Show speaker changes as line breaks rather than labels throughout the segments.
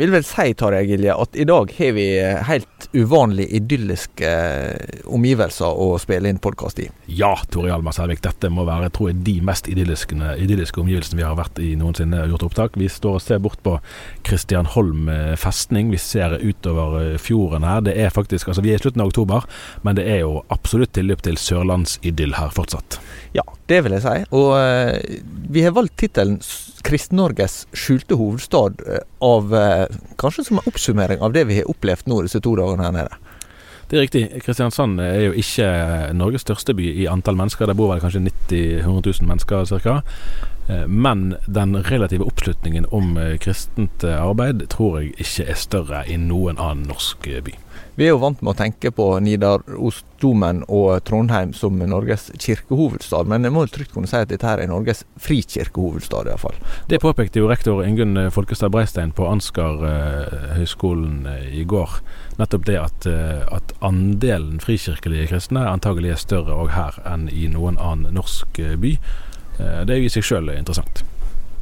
Vil vel si, Tarjei Gilje, at i dag har vi helt uvanlig idylliske eh, omgivelser å spille inn podkast i.
Ja, Tore Hjalmar Selvik, dette må være tror jeg, de mest idylliske, idylliske omgivelsene vi har vært i noensinne og gjort opptak. Vi står og ser bort på Kristianholm eh, festning. Vi ser utover eh, fjorden her. Det er faktisk, altså Vi er i slutten av oktober, men det er jo absolutt tilløp til sørlandsidyll her fortsatt.
Ja, det vil jeg si. Og eh, vi har valgt tittelen 'Kristen-Norges skjulte hovedstad' av eh, kanskje som en oppsummering av det vi har opplevd nå disse to dagene her nede.
Det er riktig. Kristiansand er jo ikke Norges største by i antall mennesker. Der bor vel kanskje 90 100 000 mennesker ca. Men den relative oppslutningen om kristent arbeid tror jeg ikke er større i noen annen norsk by.
Vi er jo vant med å tenke på Nidarosdomen og Trondheim som Norges kirkehovedstad, men jeg må trygt kunne si at dette her er Norges frikirkehovedstad, iallfall.
Det påpekte jo rektor Ingunn Folkestad Breistein på Ansgar eh, høgskolen eh, i går. Nettopp det at, eh, at, andelen frikirkelige kristne antagelig er større òg her enn i noen annen norsk by. Det er jo i seg sjøl interessant.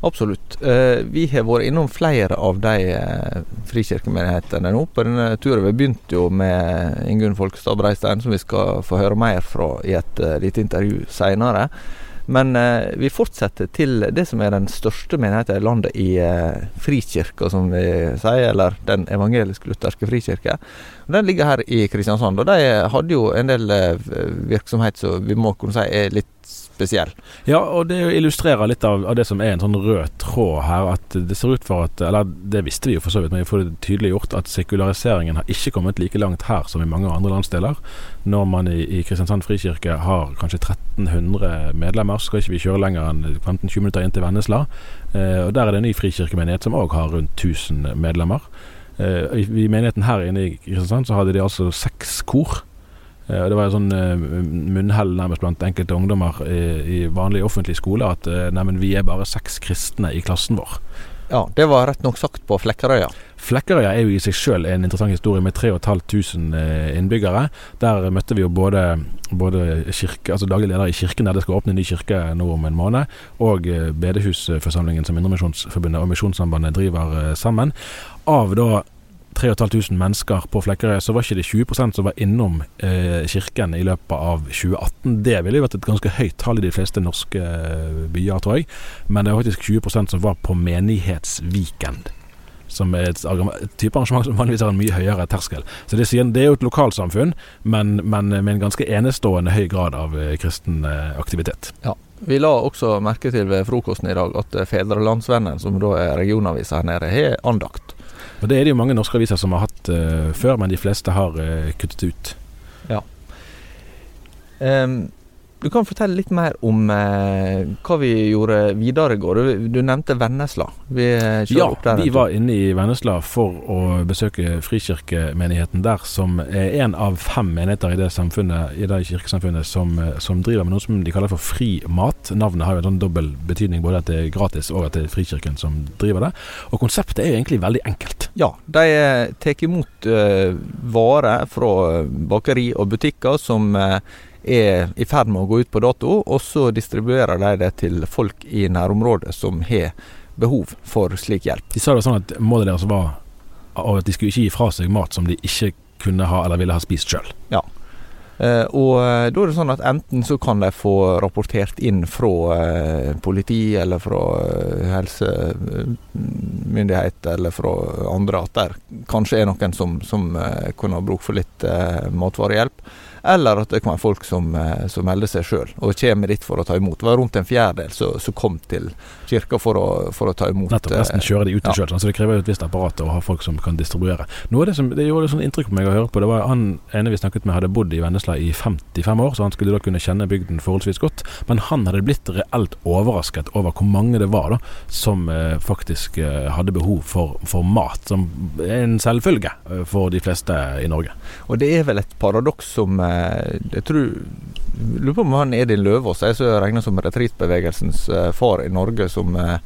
Absolutt. Eh, vi har vært innom flere av de eh, frikirkemenighetene nå på denne turen. Vi begynte jo med Ingunn Folkestad Breistein, som vi skal få høre mer fra i et uh, lite intervju seinere. Men vi fortsetter til det som er den største menigheten i landet i frikirka, som vi sier, eller Den evangelisk-lutherske frikirke. Den ligger her i Kristiansand, og de hadde jo en del virksomhet som vi må kunne si er litt spesiell.
Ja, og det illustrerer litt av, av, det som er en sånn rød tråd her. At det ser ut for at Eller det visste vi jo for så vidt, men vi får det tydelig gjort at sekulariseringen har ikke kommet like langt her som i mange andre landsdeler. Når man i, i Kristiansand frikirke har kanskje 1300 medlemmer, skal ikke vi kjøre lenger enn 15-20 minutter inn til Vennesla. Eh, og Der er det en ny frikirkemenighet som òg har rundt 1000 medlemmer. Eh, I menigheten her inne i Kristiansand så hadde de altså seks kor. Eh, det var en sånn eh, munnhell nærmest blant enkelte ungdommer i, i vanlig offentlig skole at eh, neimen, vi er bare seks kristne i klassen vår.
Ja, det var rett nok sagt på Flekkerøya.
Flekkerøya er jo i seg sjøl en interessant historie med 3500 innbyggere. Der møtte vi jo både, både kirke, altså daglig leder i kirken der det skal åpne en ny kirke nå om en måned, og bedehusforsamlingen som Indremisjonsforbundet og Misjonssambandet driver sammen. Av da 3500 mennesker på Flekkerøy, så var ikke det 20% som var innom eh, kirken i løpet av 2018. Det ville jo vært et ganske høyt tall i de fleste norske eh, byer, tror jeg. Men det var faktisk 20% som var på menighetsweekend. Som er et, et, type arrangement som vanligvis har en mye høyere terskel. Så det, det er jo et lokalsamfunn, men, men, med en ganske enestående høy grad av eh, kristen eh, aktivitet.
Ja. Vi la også merke til ved frokosten i dag at Fedrelandsvennen, som da er regionavisa her nede, har andakt.
Og Det er det jo mange norske aviser som har hatt uh, før, men de fleste har uh, kuttet ut.
Ja. Um, du kan fortelle litt mer om eh, hva vi gjorde videre i går. Du, du nevnte Vennesla.
Vi ja, vi var inne i Vennesla for å besøke Frikirkemenigheten der, som er en av fem menigheter i det i det kirkesamfunnet som, som, driver med noe som de kaller for fri mat. Navnet har jo en sånn dobbel betydning, både at det er gratis og at det er Frikirken som driver det. Og konseptet er jo egentlig veldig enkelt.
Ja, de eh, tar imot uh, varer fra bakeri og butikker som uh, er i ferd med å gå ut på dato, og så distribuerer de det til folk i nærområdet som har behov for slik hjelp.
De sa det sånn at målet deres var at de skulle ikke gi fra seg mat som de ikke kunne ha eller ville ha spist sjøl.
Ja. Uh, og uh, da er det sånn at enten så kan de få rapportert inn fra uh, politi eller fra helsemyndighet eller fra andre at der kanskje er noen som, som kunne ha bruk for litt matvarehjelp. Eller at det kan være folk som, eh, som melder seg sjøl og kommer dit for å ta imot. Det var rundt en fjerdedel som kom til kirka for å, for å ta imot.
Nettopp. nesten kjører de ut ja. sjøl, så det krever jo et visst apparat å ha folk som kan distribuere. Noe av det som det gjorde sånn inntrykk på meg å høre på, det var han ene vi snakket med hadde bodd i Vennesla i 55 år, så han skulle da kunne kjenne bygden forholdsvis godt. Men han hadde blitt reelt overrasket over hvor mange det var da som eh, faktisk eh, hadde behov for, for, mat, som er en selvfølge eh, for de fleste i Norge.
Og det er vel et paradoks som Eh, jeg tror Lurer på om han Edin Løvaas er så regna som retreatbevegelsens eh, far i Norge, som eh,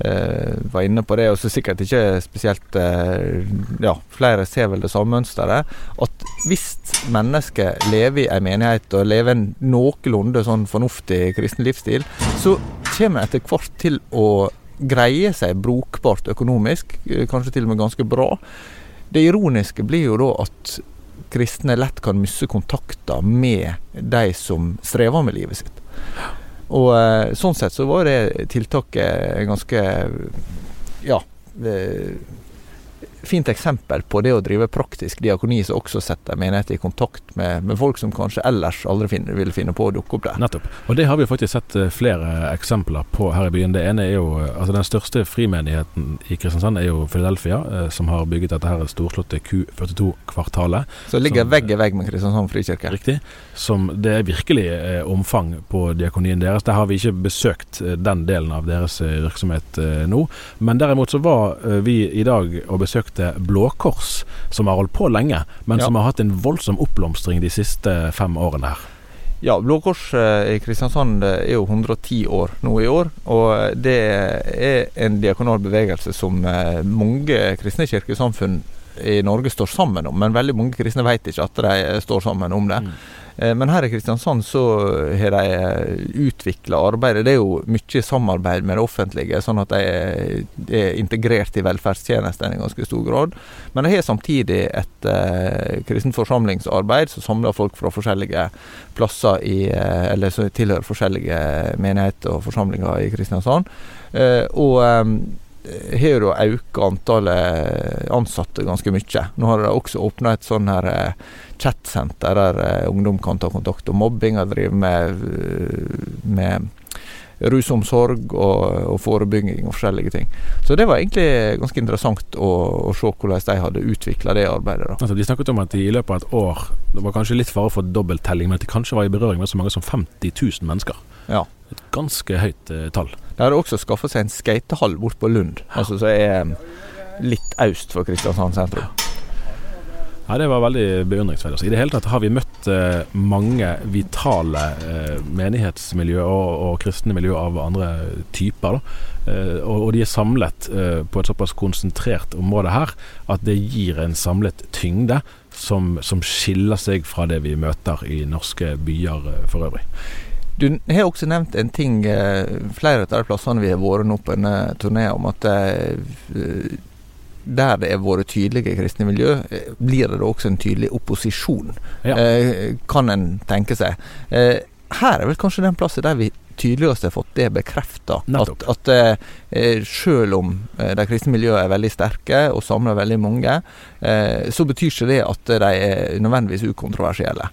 eh, var inne på det. Og så sikkert ikke spesielt eh, Ja, flere ser vel det samme mønsteret. At hvis mennesker lever i en menighet og lever en noenlunde sånn fornuftig kristen livsstil, så kommer en etter hvert til å greie seg brukbart økonomisk, kanskje til og med ganske bra. Det ironiske blir jo da at kristne lett kan miste kontakter med de som strever med livet sitt. Og eh, sånn sett så var det tiltaket ganske ja, eh, fint eksempel på det å drive praktisk diakoni som også setter menigheter i kontakt med, med, folk som kanskje ellers aldri finne, ville finne på å dukke opp der.
Nettopp. Og det har vi faktisk sett eh, flere eksempler på her i byen. Det ene er jo altså Den største frimenigheten i Kristiansand er jo Philadelphia, eh, som har bygget dette her storslåtte Q42-kvartalet.
Så ligger som, vegg i vegg med Kristiansand frikirke.
Riktig. Som det er virkelig eh, omfang på diakonien deres. Der har vi ikke besøkt eh, den delen av deres eh, virksomhet eh, nå. Men derimot så var vi i dag og besøkte prosjektet Blå Kors, som har holdt på lenge, men ja. som har hatt en voldsom oppblomstring de siste fem årene her.
Ja, Blå Kors eh, i Kristiansand eh, er jo 110 år nå i år. Og det er en diakonal bevegelse som eh, mange kristne kirkesamfunn i Norge står sammen om. Men veldig mange kristne vet ikke at de står sammen om det. Mm. Eh, men her i Kristiansand så har de eh, utvikla arbeidet. Det er jo mye samarbeid med det offentlige, sånn at de er integrert i velferdstjenestene i ganske stor grad. Men de har samtidig et uh, kristent forsamlingsarbeid som samler folk fra forskjellige plasser i Eller som tilhører forskjellige menigheter og forsamlinger i Kristiansand. Og har jo økt antallet ansatte ganske mye. Nå har de også åpna et sånn her chatsenter der uh, ungdom kan ta kontakt om mobbing og drive med, med rusomsorg og, og, forebygging og forskjellige ting. Så det var egentlig ganske interessant å, å se hvordan de hadde utvikla det arbeidet.
Altså, de snakket om at i løpet av et år Det var kanskje litt fare for dobbelttelling, men at de kanskje var i berøring med så mange som 50 000 mennesker.
Ja.
Et ganske høyt eh, tall.
De hadde også skaffa seg en skatehall bort på Lund, ja. altså som er litt øst for Kristiansand sentrum.
Ja, Det var veldig beundringsverdig. Altså, I det hele tatt har vi møtt eh, mange vitale eh, menighetsmiljø og, og, kristne miljø av andre typer. Eh, og, og, de er samlet eh, på et såpass konsentrert område her at det gir en samlet tyngde som, som skiller seg fra det vi møter i norske byer eh, for øvrig.
Du har også nevnt en ting eh, flere av de plassene vi har vært nå på en turné, om at der det har vært tydelige kristne miljø, eh, blir det da også en tydelig opposisjon, ja. eh, kan en tenke seg. Eh, her er vel kanskje den plassen der vi tydeligst har fått det bekrefta. At, at eh, selv om eh, de kristne miljøene er veldig sterke og samler veldig mange, eh, så betyr ikke det at de er nødvendigvis ukontroversielle.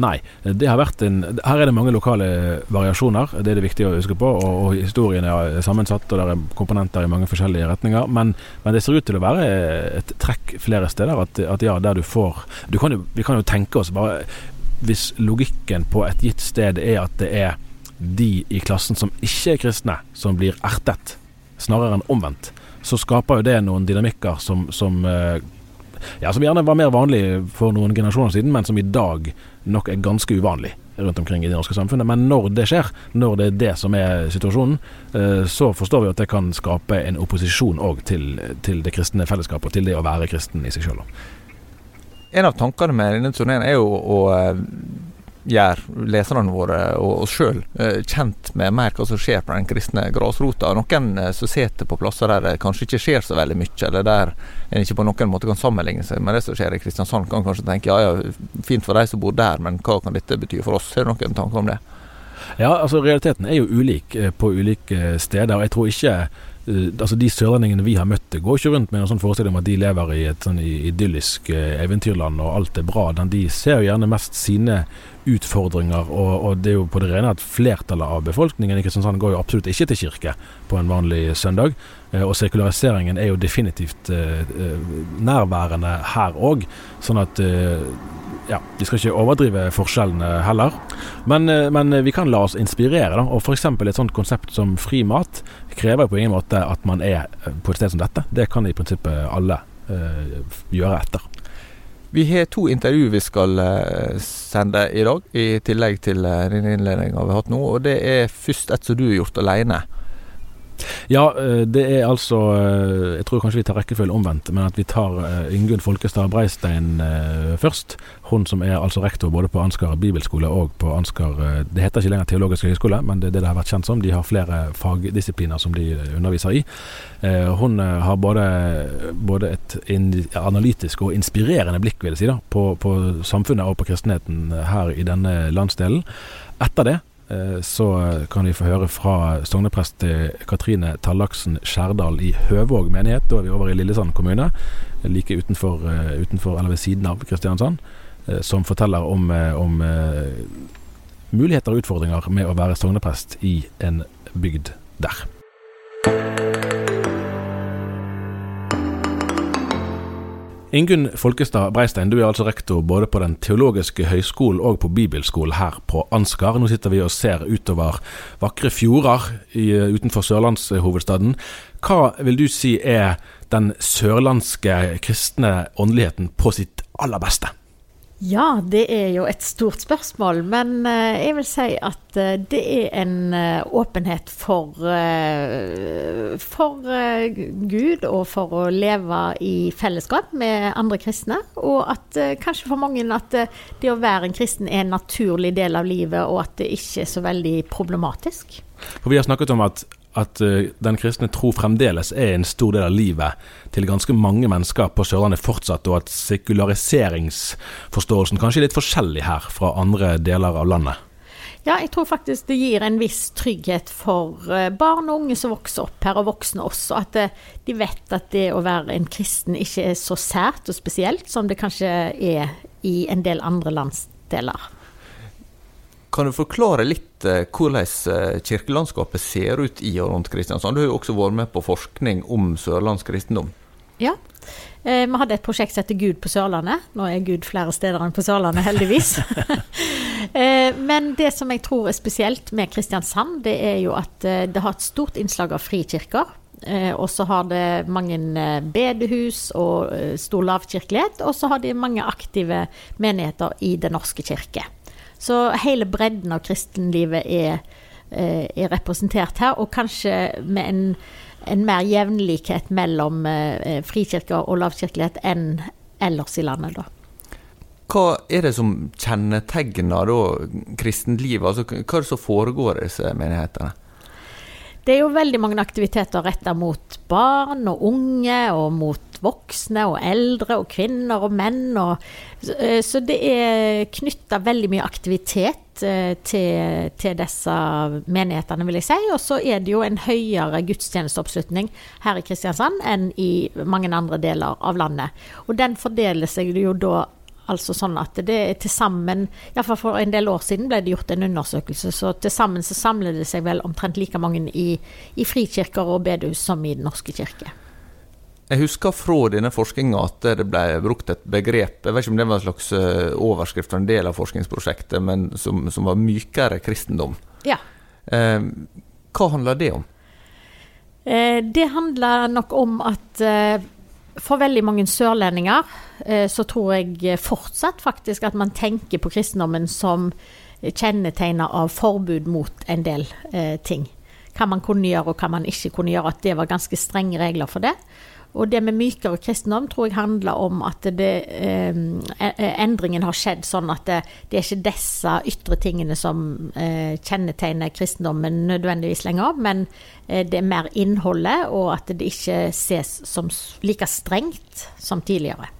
Nei. Det har vært en, her er det mange lokale variasjoner, det er det viktig å huske på. Og, og historien er sammensatt, og det er komponenter i mange forskjellige retninger. Men, men, det ser ut til å være et trekk flere steder. At, at ja, der du får du kan jo, Vi kan jo tenke oss bare Hvis logikken på et gitt sted er at det er de i klassen som ikke er kristne, som blir ertet, snarere enn omvendt, så skaper jo det noen dynamikker som, som eh, ja, som gjerne var mer vanlig for noen generasjoner siden, men som i dag nok er ganske uvanlig rundt omkring i det norske samfunnet. Men når det skjer, når det er det som er situasjonen, eh, så forstår vi at det kan skape en opposisjon òg til, til, det kristne fellesskapet og til det å være kristen i seg sjøl.
En av tankene med denne turneen er jo å eh, gjør leserne våre og oss sjøl eh, kjent med mer hva som skjer på den kristne grasrota. Noen eh, som sitter på plasser der det kanskje ikke skjer så veldig mye, eller der en ikke på noen måte kan sammenligne seg med det som skjer i Kristiansand, kan kanskje tenke ja ja, fint for de som bor der, men hva kan dette bety for oss? Har du noen tanker om det?
Ja, altså realiteten er jo ulik eh, på ulike steder. og jeg tror ikke altså De sørlendingene vi har møtt, går ikke rundt med en sånn forestilling om at de lever i et sånn idyllisk eventyrland og alt er bra. De ser jo gjerne mest sine utfordringer. Og, og, det er jo på det rene at flertallet av befolkningen i Kristiansand går jo absolutt ikke til kirke på en vanlig søndag. Eh, og sekulariseringen er jo definitivt eh, eh nærværende her òg. Sånn at eh, ja, vi skal ikke overdrive forskjellene heller. Men, eh, men vi kan la oss inspirere. da, og F.eks. et sånt konsept som fri mat krever på ingen måte at man er på et sted som dette. Det kan i prinsippet alle eh, gjøre etter.
Vi har to intervju vi skal uh, sende i dag, i tillegg til den innledninga vi har hatt nå. Og det er først et som du har gjort alene.
Ja, eh, det er altså Jeg tror kanskje vi tar rekkefølge omvendt, men at vi tar Ingunn Folkestad Breistein først. Hun som er altså rektor både på Ansgar bibelskole og på Ansgar eh, Det heter ikke lenger Teologisk høgskole, men det er det det har vært kjent som. De har flere fagdisipliner som de underviser i. Eh, hun eh, har både, både et analytisk og inspirerende blikk vil jeg si da, på, på samfunnet og på kristenheten her i denne landsdelen. Etter det så kan vi få høre fra sogneprest Katrine Tallaksen Skjærdal i Høvåg menighet. Da er vi over i Lillesand kommune, like utenfor, utenfor eller ved siden av Kristiansand. Eh, som forteller om, eh, om eh, muligheter og utfordringer med å være sogneprest i en bygd der. Ingunn Folkestad Breistein, du er altså rektor både på Den teologiske høgskolen og på bibelskolen her på Ansgar. Nå sitter vi og ser utover vakre fjorder i, utenfor sørlandshovedstaden. Hva vil du si er den sørlandske kristne åndeligheten på sitt aller beste?
Ja, det er jo et stort spørsmål. Men eh, jeg vil si at eh, det er en eh, åpenhet for, for Gud og for å leve i fellesskap med andre kristne. Og at kanskje for mange at det å være en kristen er en naturlig del av livet, og at det ikke er så veldig problematisk.
For Vi har snakket om at at uh, den kristne tro fremdeles er en stor del av livet til ganske mange mennesker på Sørlandet fortsatt, og at sekulariseringsforståelsen kanskje er litt forskjellig her fra andre deler av landet?
Ja, jeg tror faktisk det gir en viss trygghet for uh, barn og unge som vokser opp her, og voksne også. At uh, de vet at det å være en kristen ikke er så sært og spesielt som det kanskje er i en del andre landsdeler.
Kan du forklare litt eh, hvordan eh, kirkelandskapet ser ut i og rundt Kristiansand? Du har jo også vært med på forskning om sørlandsk kristendom.
Ja. Eh, vi hadde et prosjekt som heter Gud på Sørlandet. Nå er Gud flere steder enn på Sørlandet, heldigvis. men det som jeg tror er spesielt med Kristiansand, det er jo at det har et stort innslag av frikirker. Og så har det mange eh, bedehus og stor lavkirkelighet. Og så har de mange aktive menigheter i Den norske kirke. Så hele bredden av kristenlivet er, eh, er representert her, og kanskje med en, en mer jevnlikhet mellom frikirke frikirker og lavkirkelighet enn ellers i landet, da.
Hva er det som kjennetegner da kristenlivet? Altså, hva er det som foregår i disse menighetene?
Det er jo veldig mange aktiviteter retta mot barn og unge, og mot voksne og eldre og kvinner og menn. Og, eh, så det er knytta veldig mye aktivitet eh, til, til, disse menighetene, vil jeg si. Og så er det jo en høyere gudstjenesteoppslutning her i Kristiansand enn i mange andre deler av landet. Og den fordeler seg jo da altså sånn at det er til sammen Iallfall for en del år siden ble det gjort en undersøkelse, så til sammen så samler det seg vel omtrent like mange i, i frikirker og bedehus som i Den norske kirke.
Jeg husker fra denne forskninga at det ble brukt et begrep, jeg vet ikke om det var en slags eh, overskrift for en del av forskningsprosjektet, men som, som var mykere kristendom.
Ja.
Eh, hva handler det om?
Eh, det handler nok om at eh, for veldig mange sørlendinger eh, så tror jeg fortsatt faktisk at man tenker på kristendommen som kjennetegna av forbud mot en del eh, ting. Hva man kunne gjøre og hva man ikke kunne gjøre. At det var ganske strenge regler for det. Og det med mykere kristendom tror jeg handler om at det, eh, endringen har skjedd sånn at det, det, er ikke disse ytre tingene som eh, kjennetegner kristendommen nødvendigvis lenger, men eh, det er mer innholdet, og at det ikke ses som like strengt som tidligere.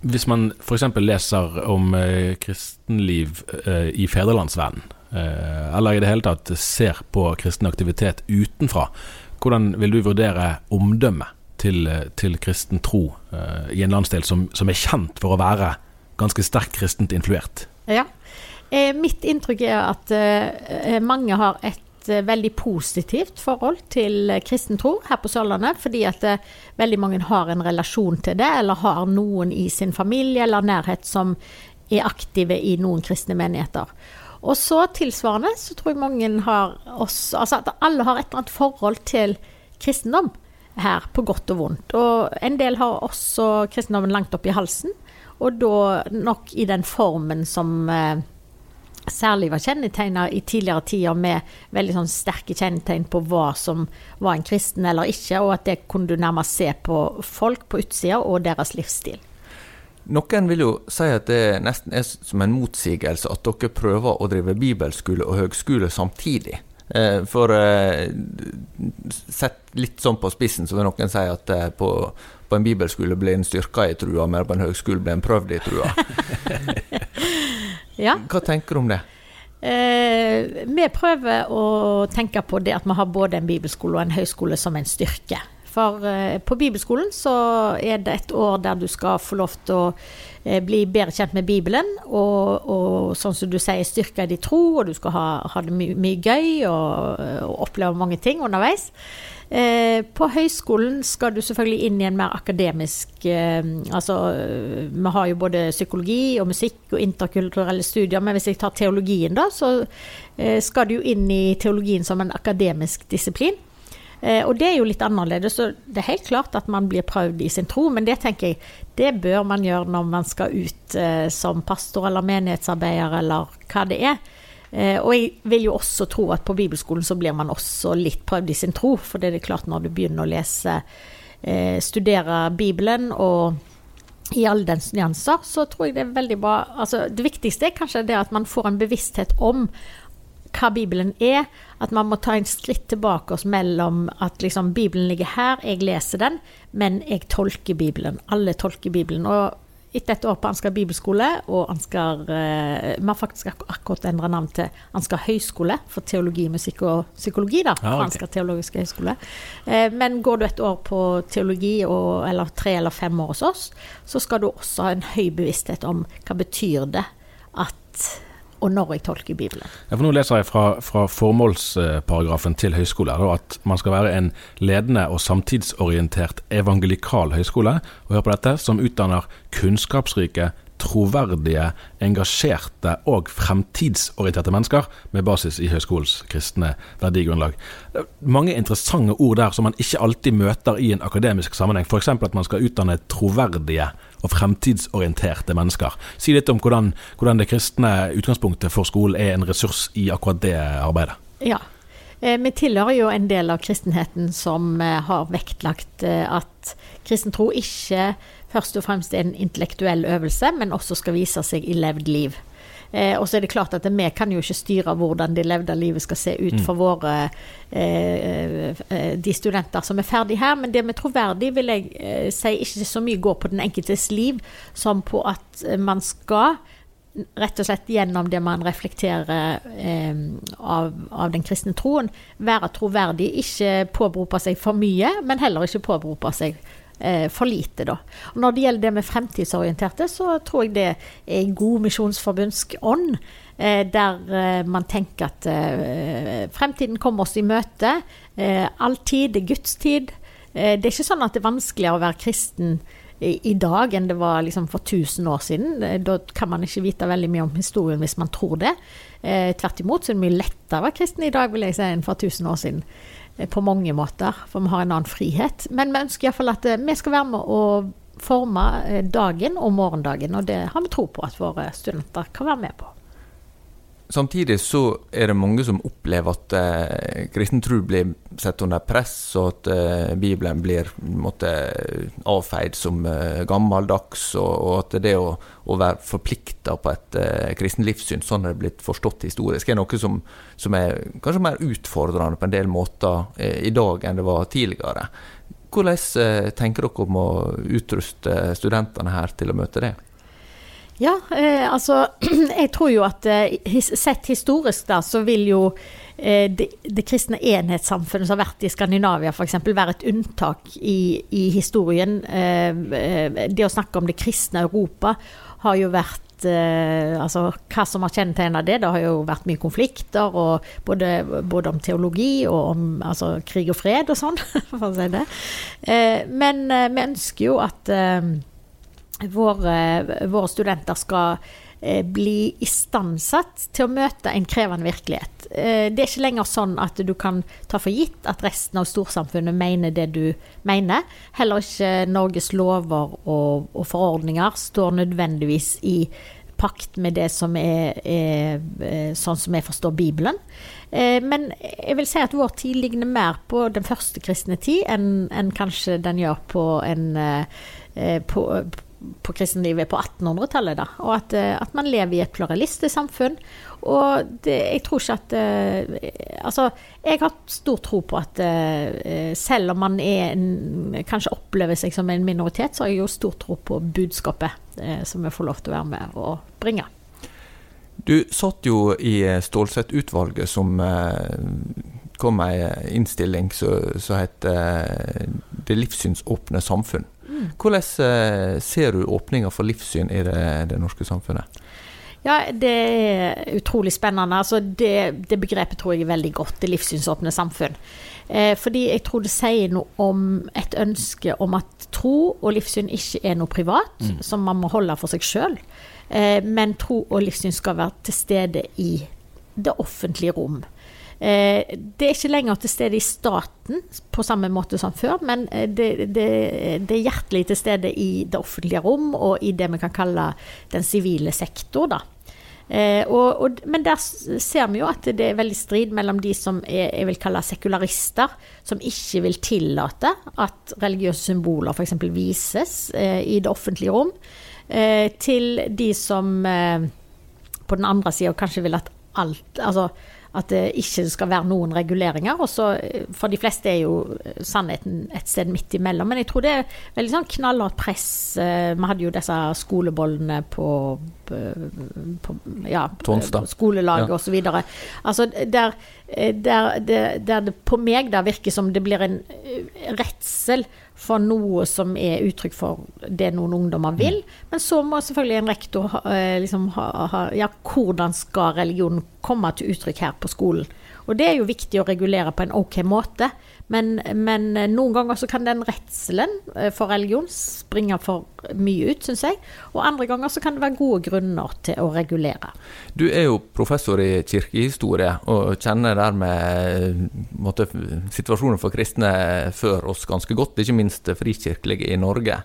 Hvis man f.eks. leser om eh, kristenliv eh, i Fedrelandsvennen, eh, eller i det hele tatt ser på kristen aktivitet utenfra, hvordan vil du vurdere omdømmet til, til kristen tro uh, i en landsdel som, som, er kjent for å være ganske sterkt kristent influert?
Ja, eh, Mitt inntrykk er at eh, mange har et eh, veldig positivt forhold til kristen tro her på Sørlandet, fordi at eh, veldig mange har en relasjon til det, eller har noen i sin familie eller nærhet som er aktive i noen kristne menigheter. Og så tilsvarende så tror jeg mange har også Altså at alle har et eller annet forhold til kristendom her, på godt og vondt. Og en del har også kristendommen langt opp i halsen, og da nok i den formen som eh, særlig var kjennetegna i tidligere tider med veldig sånn sterke kjennetegn på hva som var en kristen eller ikke, og at det kunne du nærmest se på folk på utsida og deres livsstil.
Noen vil jo si at det nesten er som en motsigelse at dere prøver å drive bibelskole og høgskole samtidig. Eh, for eh, sett litt sånn på spissen, så vil noen si at eh, på, på en bibelskole blir en styrka i trua, men på en høgskole blir en prøvd i trua.
ja.
Hva tenker du om det?
Eh, vi prøver å tenke på det at vi har både en bibelskole og en høyskole som en styrke. For eh, på bibelskolen så er det et år der du skal få lov til å eh, bli bedre kjent med Bibelen, og, og sånn som du sier, styrke din tro, og du skal ha, ha det mye, mye gøy og, og, oppleve mange ting underveis. Eh, på høyskolen skal du selvfølgelig inn i en mer akademisk eh, Altså, vi har jo både psykologi og musikk og interkulturelle studier, men hvis jeg tar teologien, da, så eh, skal du jo inn i teologien som en akademisk disiplin. Eh, og det er jo litt annerledes. Så det er helt klart at man blir prøvd i sin tro, men det tenker jeg det bør man gjøre når man skal ut eh, som pastor eller menighetsarbeider eller hva det er. Eh, og jeg vil jo også tro at på bibelskolen så blir man også litt prøvd i sin tro, for det er klart når du begynner å lese, studere Bibelen og i alle dens nyanser, så tror jeg det er veldig bra altså, Det viktigste er kanskje det at man får en bevissthet om hva Bibelen er. At man må ta en skritt tilbake oss mellom at liksom Bibelen ligger her, jeg leser den, men jeg tolker Bibelen. Alle tolker Bibelen. Og etter et år på Ansgar bibelskole og Ansgar eh, Vi har faktisk akkurat endra navn til Ansgar høgskole for teologi, musikk og psykologi, da. Ja, okay. Ansgar teologiske høgskole. Eh, men går du et år på teologi, og, eller tre eller fem år hos oss, så skal du også ha en høy bevissthet om hva betyr det at og når jeg tolker Bibelen.
Ja, for Nå leser jeg fra, fra formålsparagrafen til høyskole at man skal være en ledende og samtidsorientert evangelikal høyskole, og hør på dette, som utdanner kunnskapsrike, troverdige, engasjerte og fremtidsorienterte mennesker med basis i høyskolens kristne verdigrunnlag. Mange interessante ord der som man ikke alltid møter i en akademisk sammenheng. F.eks. at man skal utdanne troverdige og fremtidsorienterte mennesker. Si litt om hvordan, hvordan det kristne utgangspunktet for skolen er en ressurs i akkurat det arbeidet.
Ja, eh, vi tilhører jo en del av kristenheten som eh, har vektlagt eh, at kristen tro ikke først og fremst er en intellektuell øvelse, men også skal vise seg i levd liv. Eh, og så er det klart at vi kan jo ikke styre hvordan det levde livet skal se ut mm. for våre eh, eh, de studenter som er ferdig her, men det med troverdig vil jeg eh, si ikke så mye går på den enkeltes liv som på at man skal rett og slett gjennom det man reflekterer eh, av, av, den kristne troen, være troverdig. Ikke påberope seg for mye, men heller ikke påberope seg eh, for lite, da. Og når det gjelder det med fremtidsorienterte, så tror jeg det er i god misjonsforbundsk ånd. Eh, der eh, man tenker at eh, fremtiden kommer oss i møte. Eh, all tid er Guds tid. Eh, det er ikke sånn at det er vanskeligere å være kristen i, dag enn det var liksom for 1000 år siden. Eh, Da kan man ikke vite veldig mye om historien hvis man tror det. Eh, tvert imot så er det mye lettere å være kristen i dag vil jeg si, enn for 1000 år siden. Eh, på mange måter, for vi har en annen frihet. Men vi ønsker iallfall at eh, vi skal være med å forme eh, dagen og morgendagen, og det har vi tro på at våre studenter kan være med på.
Samtidig så er det mange som opplever at eh, kristen tro blir satt under press, og at eh, Bibelen blir måtte, avfeid som eh, gammeldags, og, og at det å, å være forplikta på et eh, kristen livssyn, sånn er det blitt forstått historisk, er noe som, som er kanskje mer utfordrende på en del måter eh, i dag enn det var tidligere. Hvordan eh, tenker dere om å utruste studentene her til å møte det?
Ja, eh, altså Jeg tror jo at eh, his, sett historisk, da, så vil jo eh, det, det kristne enhetssamfunnet som har vært i Skandinavia f.eks. være et unntak i, i historien. Eh, eh, det å snakke om det kristne Europa har jo vært eh, altså Hva som har kjennetegna det, det har jo vært mye konflikter, både, både om teologi og om altså, krig og fred og sånn, for å si det. Men vi ønsker jo at våre, våre studenter skal eh, bli istandsatt til å møte en krevende virkelighet. Eh, det er ikke lenger sånn at du kan ta for gitt at resten av storsamfunnet mener det du mener. Heller ikke Norges lover og, og forordninger står nødvendigvis i pakt med det som er, er eh, sånn som jeg forstår Bibelen. Eh, Men jeg vil si at vår tid ligner mer på den første kristne tid enn enn kanskje den gjør på en eh, eh, på, på kristenlivet på 1800-tallet. da, Og at, eh, at man lever i et pluralistisk samfunn. Og det, jeg tror ikke at eh, Altså, jeg har stor tro på at eh, selv om man en, kanskje opplever seg som en minoritet, så har jeg jo stor tro på budskapet eh, som vi får lov til å være med og bringe.
Du satt jo i Stålsett-utvalget som eh, kom med ei innstilling som eh, 'Det livssynsåpne samfunn'. Hvordan eh, ser du åpninga for livssyn i det, det norske samfunnet?
Ja, det er utrolig spennende. Altså det, det begrepet tror jeg er veldig godt, det livssynsåpne samfunn. Eh, fordi jeg tror det sier noe om et ønske om at tro og livssyn ikke er noe privat, som man må holde for seg sjøl. Eh, men tro og livssyn skal være til stede i det offentlige rom. Eh, det er ikke lenger til stede i staten på samme måte som før, men eh, det, det, det er hjertelig til stede i det offentlige rom og i det vi kan kalle den sivile sektor. da. Eh, og, og, men der ser vi jo at det er veldig strid mellom de som er, jeg vil kalle sekularister, som ikke vil tillate at religiøse symboler f.eks. vises eh, i det offentlige rom, eh, til de som eh, på den andre sida kanskje vil at alt Altså at det ikke skal være noen reguleringer. Og så, eh, for de fleste er jo eh, sannheten et sted midt imellom. Men jeg tror det er veldig sånn knallhardt press. eh, Vi hadde jo disse skolebollene på, på ja, skolelaget
Ja.
osv. Altså der, der, der, der det på meg da virker som det blir en redsel for noe som er uttrykk for det noen ungdommer vil. Men så må selvfølgelig en rektor eh, liksom ha, ha Ja, hvordan skal religionen komme til uttrykk her på skolen? Og det er jo viktig å regulere på en ok måte, men, men eh, noen ganger så kan den redselen eh, for religion springe for mye ut, syns jeg. Og andre ganger så kan det være gode grunner til å regulere.
Du er jo professor i kirkehistorie, og kjenner dermed måtte, situasjonen for kristne før oss ganske godt, ikke minst frikirkelige i Norge.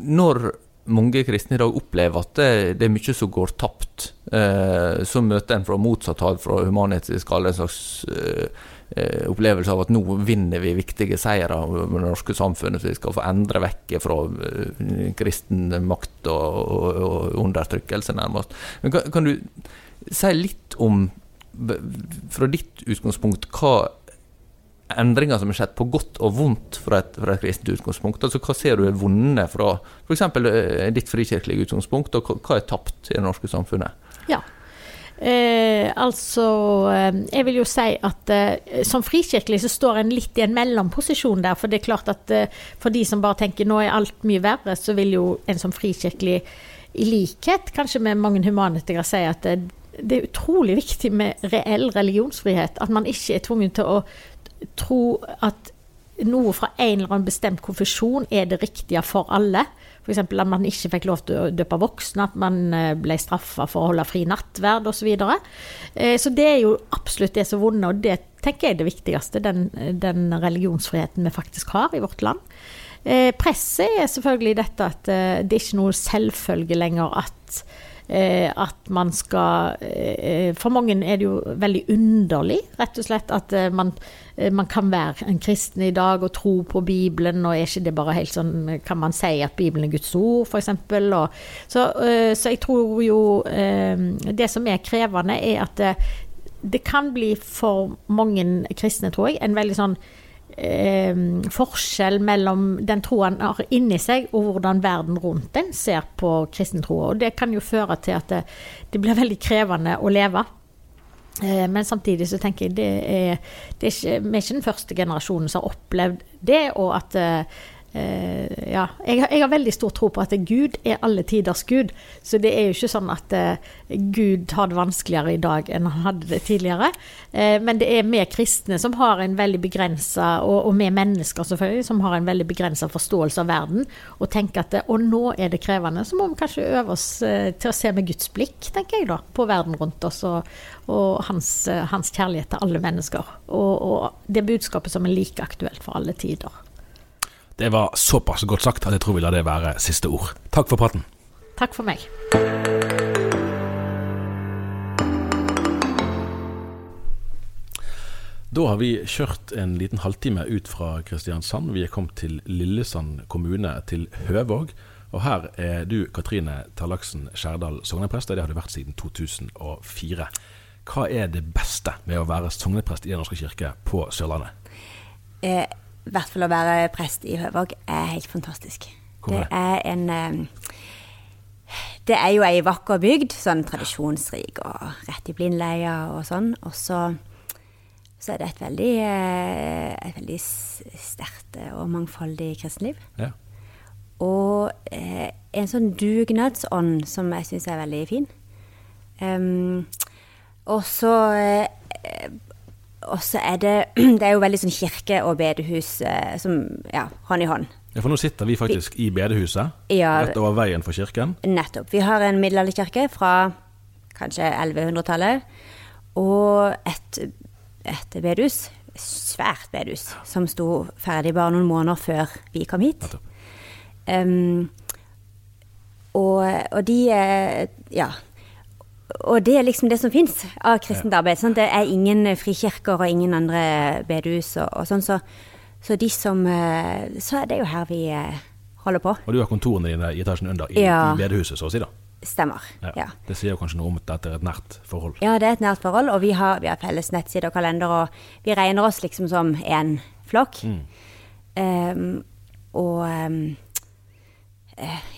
Når mange kristne i dag opplever at det, det er mye som går tapt, eh, så møter en fra motsatt hold, fra humanetisk Alle, en slags eh, eh, opplevelse av at nå vinner vi viktige seire med det norske samfunnet, så vi skal få endre vekk fra eh, kristen makt og, og, og undertrykkelse, nærmest. Men kan, kan du si litt om, fra ditt utgangspunkt, hva endringer som er skjedd på godt og vondt fra et, fra et kristent utgangspunkt? Altså Hva ser du er vunnet fra f.eks. ditt frikirkelige utgangspunkt, og hva er tapt i det norske samfunnet?
Ja. Eh, altså eh, Jeg vil jo si at eh, som frikirkelig så står en litt i en mellomposisjon der. For det er klart at eh, for de som bare tenker nå er alt mye verre, så vil jo en som frikirkelig i likhet kanskje med mange humanetikere si at det, det er utrolig viktig med reell religionsfrihet. At man ikke er tvunget til å tro at noe fra en eller annen bestemt konfesjon er det riktige for alle. F.eks. at man ikke fikk lov til å døpe voksne, at man eh, ble straffa for å holde fri nattverd osv. Så, videre. Eh, så det er jo absolutt det som vonde, og det tenker jeg er det viktigste. Den, den religionsfriheten vi faktisk har i vårt land. Eh, presset er selvfølgelig dette at det er ikke noe selvfølge lenger at at man skal For mange er det jo veldig underlig, rett og slett, at man Eh, man kan være en kristen i dag og tro på Bibelen, og er ikke det bare helt sånn Kan man si at Bibelen er Guds ord, f.eks.? Så, eh, så jeg tror jo eh, Det som er krevende, er at det, det kan bli for mange kristne, tror jeg, en veldig sånn Eh, forskjell mellom den troen en har inni seg, og hvordan verden rundt en ser på kristentroa. Og det kan jo føre til at det, det blir veldig krevende å leve. Eh, men samtidig så tenker jeg det er, det er ikke, vi er ikke den første generasjonen som har opplevd det, og at eh, ja, jeg, jeg, har veldig stor tro på at Gud er alle tiders Gud. Så det er jo ikke sånn at eh, Gud har det vanskeligere i dag enn han hadde det tidligere. Eh, men det er vi kristne som har en veldig begrensa, og, og vi mennesker selvfølgelig, som har en veldig begrensa forståelse av verden. Og tenker at og nå er det krevende, så må vi kanskje øve oss til å se med Guds blikk, tenker jeg da, på verden rundt oss. Og, og hans, hans, kjærlighet til alle mennesker. Og, og det budskapet som er like aktuelt for alle tider.
Det var såpass godt sagt at jeg tror vi lar det være siste ord. Takk for praten.
Takk for meg.
Da har vi kjørt en liten halvtime ut fra Kristiansand. Vi er kommet til Lillesand kommune, til Høvåg. Og her er du, Katrine Tallaksen Skjærdal, sogneprest, og det har du vært siden 2004. Hva er det beste med å være sogneprest i Den norske kirke på Sørlandet?
Eh, i hvert fall å være prest i Høvåg er helt fantastisk. Hvorfor? Det er en eh, Det er jo ei vakker bygd, sånn tradisjonsrik og rett i blindleia og sånn. Og så, så er det et veldig, eh, et veldig sterkt og mangfoldig kristenliv. Ja. Og eh, en sånn dugnadsånd som jeg syns er veldig fin. Um, og så eh, og så er det Det er jo veldig sånn kirke og bedehus eh, som Ja, hånd i hånd.
Ja, For nå sitter vi faktisk i bedehuset,
ja,
rett over veien for kirken.
Nettopp. Vi har en middelalderkirke fra kanskje 1100-tallet, og et, et bedehus, svært bedehus, som sto ferdig bare noen måneder før vi kom hit. Um, og, og de Ja og det er liksom det som fins av kristent arbeid. Sant? Det er ingen frikirker og ingen andre bedehus og, og sånn. Så, så, de som eh, Så er det jo her vi eh, holder på.
Og du har kontorene dine i etasjen under, i, ja. i bedehuset, så å si, da?
Stemmer. Ja. ja.
Det sier jo kanskje noe om at dette er et nært forhold?
Ja, det er et nært forhold. Og vi har, vi har felles nettside og kalender, og vi regner oss liksom som én flokk. Mm. Um, og um, Eh,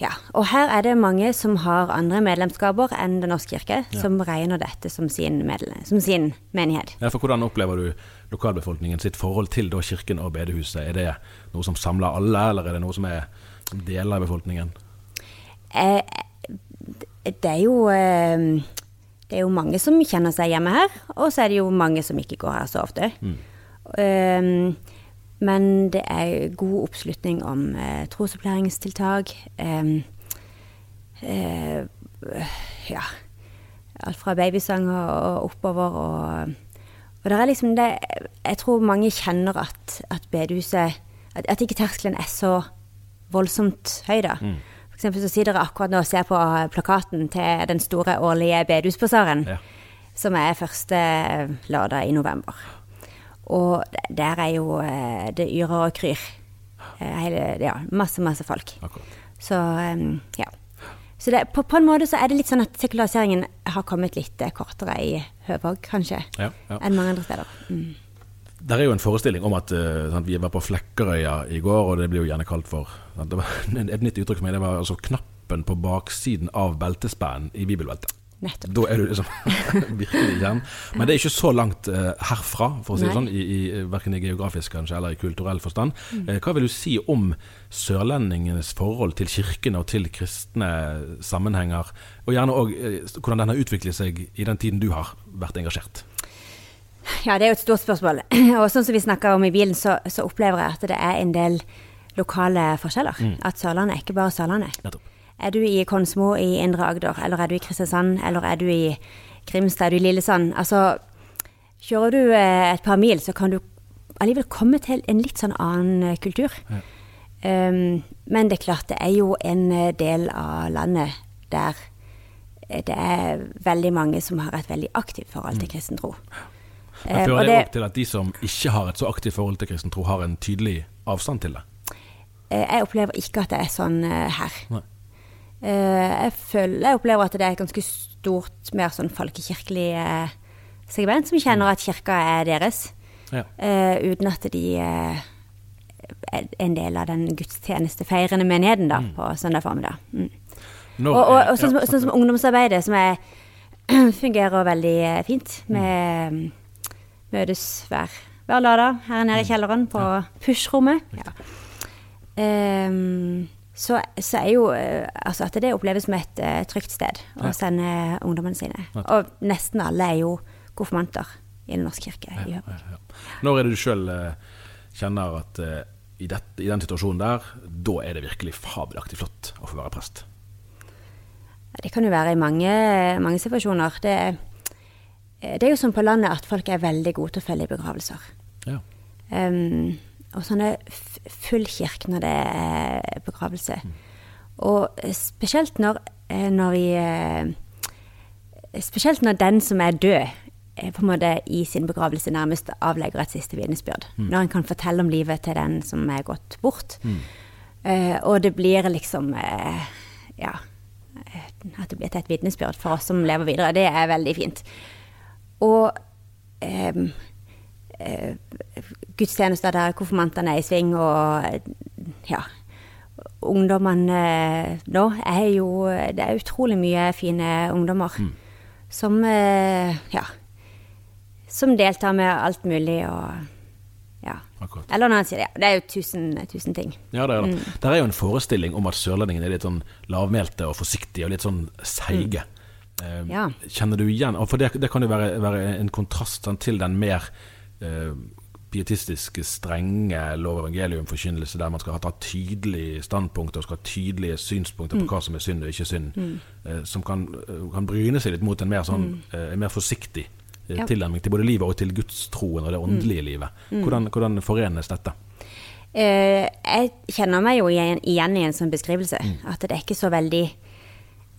ja. Og her er det mange som har andre medlemskaper enn Den norske kirke, ja. som regner dette som sin, som sin, menighet.
Ja, for Hvordan opplever du lokalbefolkningen sitt forhold til da kirken og bedehuset? Er det noe som samler alle, eller er det noe som er som deler av befolkningen?
Eh, det er jo eh, Det er jo mange som kjenner seg hjemme her, og så er det jo mange som ikke går her så ofte. Mm. Um, men det er god oppslutning om eh, trosopplæringstiltak. Eh, eh, ja Alt fra babysanger og oppover. Og, og det er liksom det Jeg tror mange kjenner at, at bedehuset at, at ikke terskelen er så voldsomt høy, da. Mm. For eksempel så sitter dere akkurat nå og ser på plakaten til den store årlige bedehusbasaren, ja. som er første lørdag i november. Og der er jo eh, Det yrer og kryr. Hele, ja, masse, masse folk. Akkurat. Så ja. Så det, på, på, en måte så er det litt sånn at sekulariseringen har kommet litt eh, kortere i Høvåg, kanskje, ja, ja. enn mange andre steder. Mm.
Der er jo en forestilling om at sant, vi var på Flekkerøya i går, og det blir jo gjerne kalt for sant, Det var et nytt uttrykk for meg. Det var altså knappen på baksiden av beltespannen i bibelbeltet.
Nettopp.
Da er du liksom virkelig igjen. Men det er ikke så langt uh, herfra, for å si det sånn, i, i, verken i geografisk kanskje, eller i kulturell forstand.
Mm.
Uh, hva vil du si om sørlendingenes forhold til kirkene og til kristne sammenhenger? Og gjerne òg uh, hvordan den har utviklet seg i den tiden du har vært engasjert.
Ja, det er jo et stort spørsmål. Og sånn som vi snakka om i bilen, så, så opplever jeg at det er en del lokale forskjeller. At Sørlandet er ikke bare Sørlandet.
Nettopp.
Er du i Konsmo i Indre Agder, eller er du i Kristiansand, eller er du i Grimstad, er du i Lillesand? Altså, kjører du eh, et par mil, så kan du allikevel komme til en litt sånn annen kultur. kultur. Um, men det er klart, det er jo en eh, del av landet der eh, det er veldig mange som har et veldig aktivt forhold til kristen tro. Eh,
fører det opp til at de som ikke har et så aktivt forhold til kristen tro, har en tydelig avstand til det?
Eh, Jeg opplever ikke at det er sånn eh, her.
Nei.
Eh, Jeg, føler, jeg opplever at det er et ganske stort, mer sånn folkekirkelig eh, segment, som kjenner at kirka er deres,
Ja.
eh, uten at de eh, er en del av den gudstjenestefeirende menigheten da, på søndag formiddag. Mm. Og, og, og sånn,
ja,
som- sånn som ungdomsarbeidet, som er, fungerer veldig fint. Vi mm, møtes hver, hver lørdag her nede i kjelleren på ja. pushrommet. Ja. Ehm, så, så er jo eh, altså at det oppleves som et uh, trygt sted å
Ja.
sende ungdommene sine.
Ja.
Og nesten alle er jo konfirmanter i Den norske kirke.
Ja. Når er det du sjøl kjenner at uh, i, det, i den situasjonen der, da er det virkelig fabelaktig flott å få være prest?
Det kan jo være i mange, mange situasjoner. Det, det er jo sånn på landet at folk er veldig gode til å følge i begravelser.
Ja.
Um, og sånne full kirke når det er begravelse. Og spesielt når, eh, når vi eh, Spesielt når den som er død, på en måte i sin begravelse nærmest avlegger et siste vitnesbyrd. Når en kan fortelle om livet til den som er gått bort. Eh, og det blir liksom uh, Ja. At det blir til et vitnesbyrd for oss som lever videre. Det er veldig fint. Og eh, gudstjenester der konfirmantene er i sving, og eh, ja Ungdommene eh, nå er jo Det er utrolig mye fine ungdommer som eh, Ja. Som deltar med alt mulig og Ja.
Akkurat.
Eller når han sier det, ja. Det er jo tusen, tusen ting.
Ja, det er det.
Mm.
Der er jo en forestilling om at sørlendingene er litt sånn lavmælte og forsiktige og litt sånn seige. Eh,
Ja.
Kjenner du igjen For det, det kan jo være, være en kontrast sånn, til den mer eh, pietistiske, strenge lov- og evangeliumforkynnelse, der man skal ha tatt tydelige standpunkter og skal ha tydelige synspunkter
Mm.
på hva som er synd og ikke synd, eh, som kan, eh, kan bryne seg litt mot en mer, sånn, eh, mer forsiktig eh,
Mm. Ja. Mm.
tilnærming til både livet og til gudstroen og det åndelige livet. Hvordan, hvordan forenes dette?
Eh, jeg kjenner meg jo igjen, igjen i en sånn beskrivelse. At det er ikke så veldig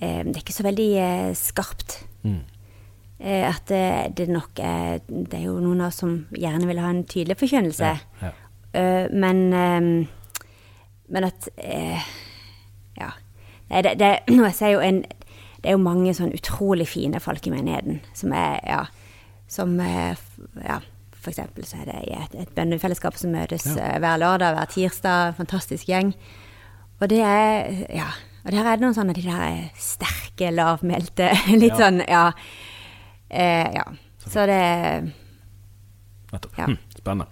eh, Det er ikke så veldig skarpt. Eh, at det, det nok er Det er jo noen av oss som gjerne vil ha en tydelig forkynnelse.
Ja, ja.
Eh, men eh, Men at eh, Ja. Det, det, jo en, det er jo mange sånn utrolig fine folk i menigheten som er Ja. Som eh, Ja. For eksempel så er det et, et bønnefellesskap som møtes eh, hver lørdag, hver tirsdag. Fantastisk gjeng. Og det er Ja. Og der er det noen sånne de der sterke, lavmælte Litt sånn, ja. Eh, ja. Så det
Nettopp.
Ja.
Hm, spennende.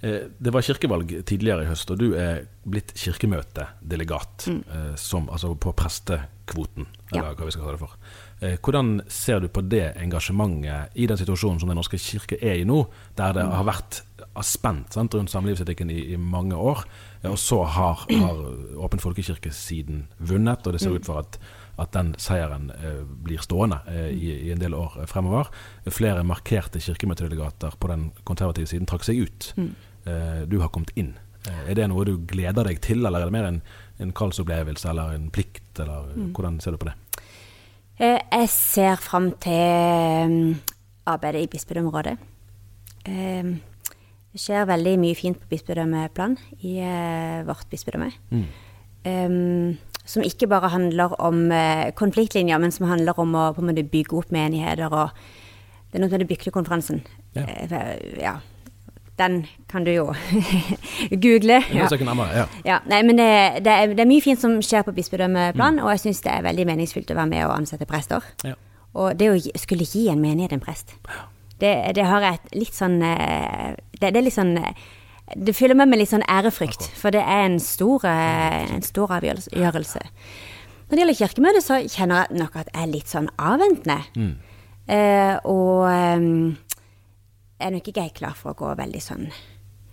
Eh, Det var kirkevalg tidligere i høst, og du er blitt kirkemøtedelegat mm. som, altså på prestekvoten, eller
Ja.
hva vi skal kalle det for. Eh, Hvordan ser du på det engasjementet i den situasjonen som Den norske kirke er i nå, der det har vært spent sant, rundt samlivsetikken i, i mange år, eh, og så har, har Åpen folkekirke siden vunnet, og det ser ut for at at den seieren eh, blir stående eh, i, i en del år fremover. Flere markerte kirkemøtedelegater på den konservative siden trakk seg ut. Eh, du har kommet inn. Er det noe du gleder deg til, eller er det mer en, en kallsopplevelse eller en plikt, eller hvordan ser du på det?
Eh, Jeg ser fram til mm, arbeidet i bispedømmerådet. Det skjer veldig mye fint på bispedømmeplan i vårt bispedømme. Eh, Som ikke bare handler om eh, konfliktlinjer, men som handler om å bygge opp menigheter. og Det er noe med det bygdekonferansen.
Ja.
Eh, ja. Den kan du jo google.
Ja.
Ja.
Ja.
Nei, men det, det, er, det er mye fint som skjer på bispedømmeplan, og jeg syns det er veldig meningsfylt å være med og ansette prester.
Ja.
Og det å skulle gi en menighet en prest, det, det har jeg et litt sånn eh, det, det, er litt sånn Det fyller meg med litt sånn ærefrykt, for det er en stor, eh, en stor avgjørelse. Når det gjelder kirkemøtet, så kjenner jeg nok at jeg er litt sånn avventende. Mm. Eh, og eh, jeg er nok ikke helt klar for å gå veldig sånn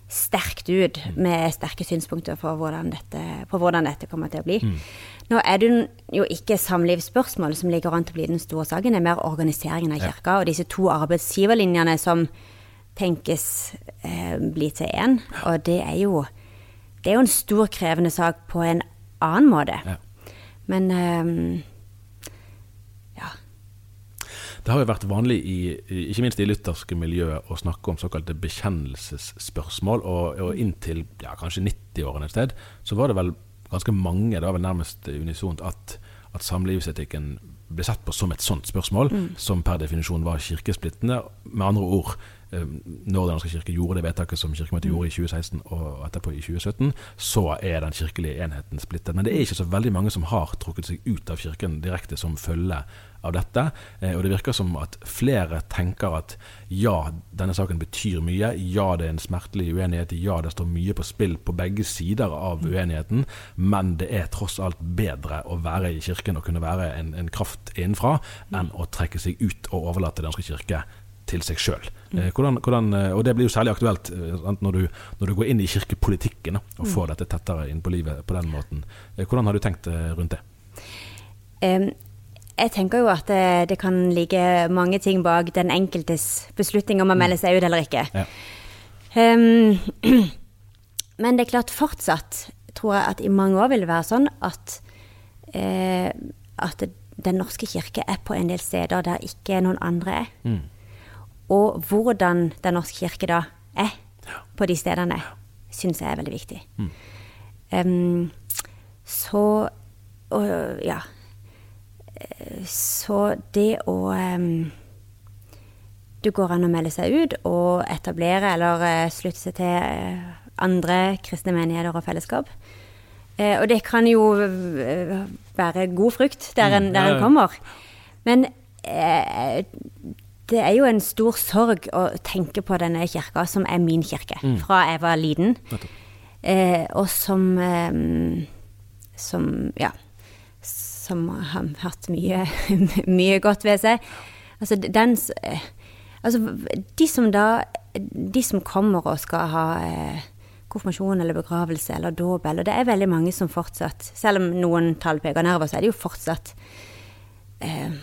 sterkt ut med sterke synspunkter hvordan dette, på hvordan dette kommer til å bli. Mm. Nå er det jo ikke samlivsspørsmålet som ligger an til å bli den store saken, det er mer organiseringen av kirka og disse to arbeidsgiverlinjene som tenkes eh, bli til én. Og det er, jo, det er jo en stor, krevende sak på en annen måte. Ja. Men eh,
det har jo vært vanlig, i, ikke minst i lutherske miljøer, å snakke om såkalte bekjennelsesspørsmål. Og, og inntil ja, kanskje 90-årene et sted, så var det vel ganske mange, det var vel nærmest unisont, at, at samlivsetikken ble sett på som et sånt spørsmål, mm. som per definisjon var kirkesplittende. Med andre ord, når Den norske kirke gjorde det vedtaket som Kirkemøtet gjorde i 2016 og etterpå i 2017, så er den kirkelige enheten splittet. Men det er ikke så veldig mange som har trukket seg ut av kirken direkte som følge av dette. Eh, og det virker som at flere tenker at ja, denne saken betyr mye. Ja, det er en smertelig uenighet. Ja, det står mye på spill på begge sider av uenigheten. Men det er tross alt bedre å være i kirken og kunne være en, en kraft innenfra, enn å trekke seg ut og overlate Den norske kirke til seg sjøl. Eh, eh, og det blir jo særlig aktuelt eh, når du, når du går inn i kirkepolitikken og mm. får dette tettere inn på livet på den måten. Hvordan har du tenkt rundt det?
Um, jeg tenker jo at det, det, kan ligge mange ting bak den enkeltes beslutning om å melde mm. seg ut eller ikke. Ja. Um, men det er klart fortsatt tror jeg at i mange år vil det være sånn at, uh, at Den norske kirke er på en del steder der ikke noen andre er. Mm og hvordan Den norske kirke da er på de stedene, syns jeg er veldig viktig. Mm. Um, så og, ja. Så det å um, Det går an å melde seg ut og etablere eller uh, slutte seg til uh, andre kristne menigheter og fellesskap. Uh, og det kan jo være god frukt der en, der en kommer. Men det er jo en stor sorg å tenke på denne kirka, som er min kirke, mm. fra jeg var liten. Eh, og som eh, Som, ja Som har hatt mye, mye godt ved seg. Altså, den eh, Altså, de som da De som kommer og skal ha eh, konfirmasjon eller begravelse eller dåp, eller Det er veldig mange som fortsatt Selv om noen tall peker nedover, så er det jo fortsatt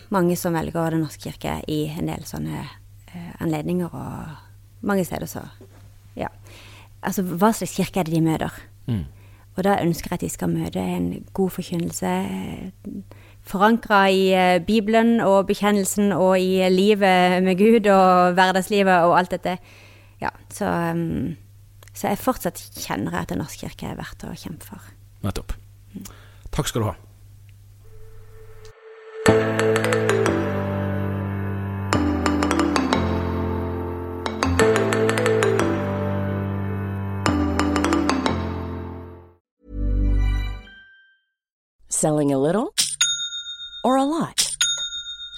mange som velger Den norske kirke i en del sånne eh, anledninger, og mange steder så Ja. Altså, hva slags kirke er det de møter? Mm. Og da ønsker jeg at de skal møte en god forkynnelse eh, forankra i eh, Bibelen og bekjennelsen og i livet med Gud og hverdagslivet og alt dette. Ja, så, så jeg fortsatt kjenner at Den norske kirke er verdt å kjempe for.
Nettopp. Takk skal du ha.
Selling a little or a lot?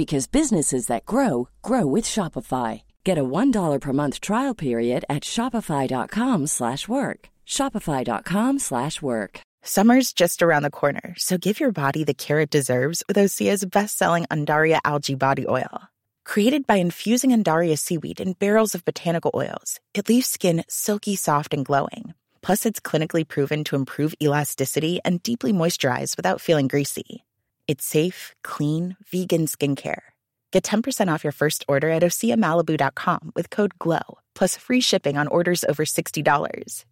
because businesses that grow grow with Shopify. Get a $1 per month trial period at Shopify.com slash work. Shopify.com slash work.
Summer's just around the corner, so give your body the care it deserves with Osea's best-selling Andaria algae body oil. Created by infusing Andaria seaweed in barrels of botanical oils, it leaves skin silky soft and glowing Plus, it's clinically proven to improve elasticity and deeply moisturize without feeling greasy. It's safe, clean, vegan skincare. Get 10% off your first order at OseaMalibu.com with code GLOW, plus free shipping on orders over $60.